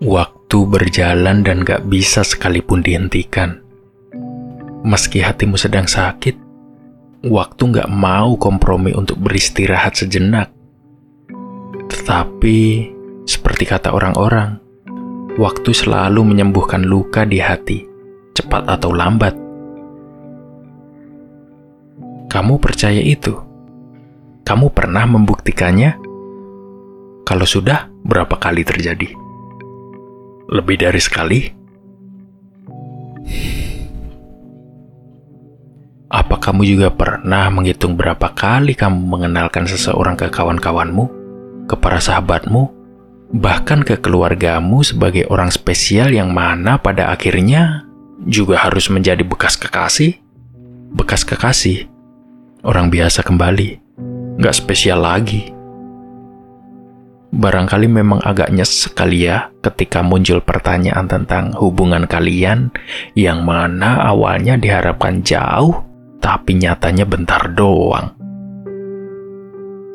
Waktu berjalan dan gak bisa sekalipun dihentikan. Meski hatimu sedang sakit, waktu gak mau kompromi untuk beristirahat sejenak. Tetapi, seperti kata orang-orang, waktu selalu menyembuhkan luka di hati, cepat atau lambat. Kamu percaya itu? Kamu pernah membuktikannya? Kalau sudah, berapa kali terjadi? Lebih dari sekali? Apa kamu juga pernah menghitung berapa kali kamu mengenalkan seseorang ke kawan-kawanmu, ke para sahabatmu, bahkan ke keluargamu sebagai orang spesial yang mana pada akhirnya juga harus menjadi bekas kekasih? Bekas kekasih, orang biasa kembali, nggak spesial lagi. Barangkali memang agak nyesek kali ya ketika muncul pertanyaan tentang hubungan kalian yang mana awalnya diharapkan jauh, tapi nyatanya bentar doang.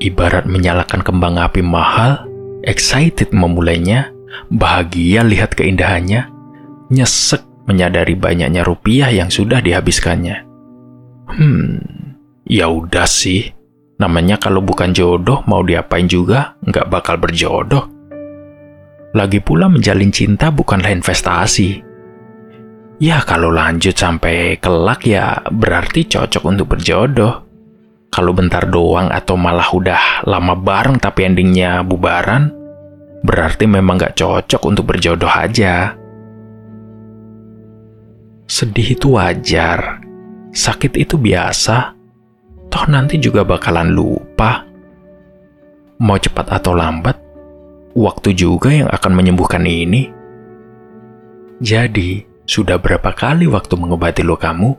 Ibarat menyalakan kembang api mahal, excited memulainya, bahagia lihat keindahannya, nyesek menyadari banyaknya rupiah yang sudah dihabiskannya. Hmm, ya udah sih, Namanya kalau bukan jodoh, mau diapain juga nggak bakal berjodoh. Lagi pula menjalin cinta bukanlah investasi. Ya kalau lanjut sampai kelak ya berarti cocok untuk berjodoh. Kalau bentar doang atau malah udah lama bareng tapi endingnya bubaran, berarti memang nggak cocok untuk berjodoh aja. Sedih itu wajar, sakit itu biasa toh nanti juga bakalan lupa. Mau cepat atau lambat, waktu juga yang akan menyembuhkan ini. Jadi, sudah berapa kali waktu mengobati lukamu?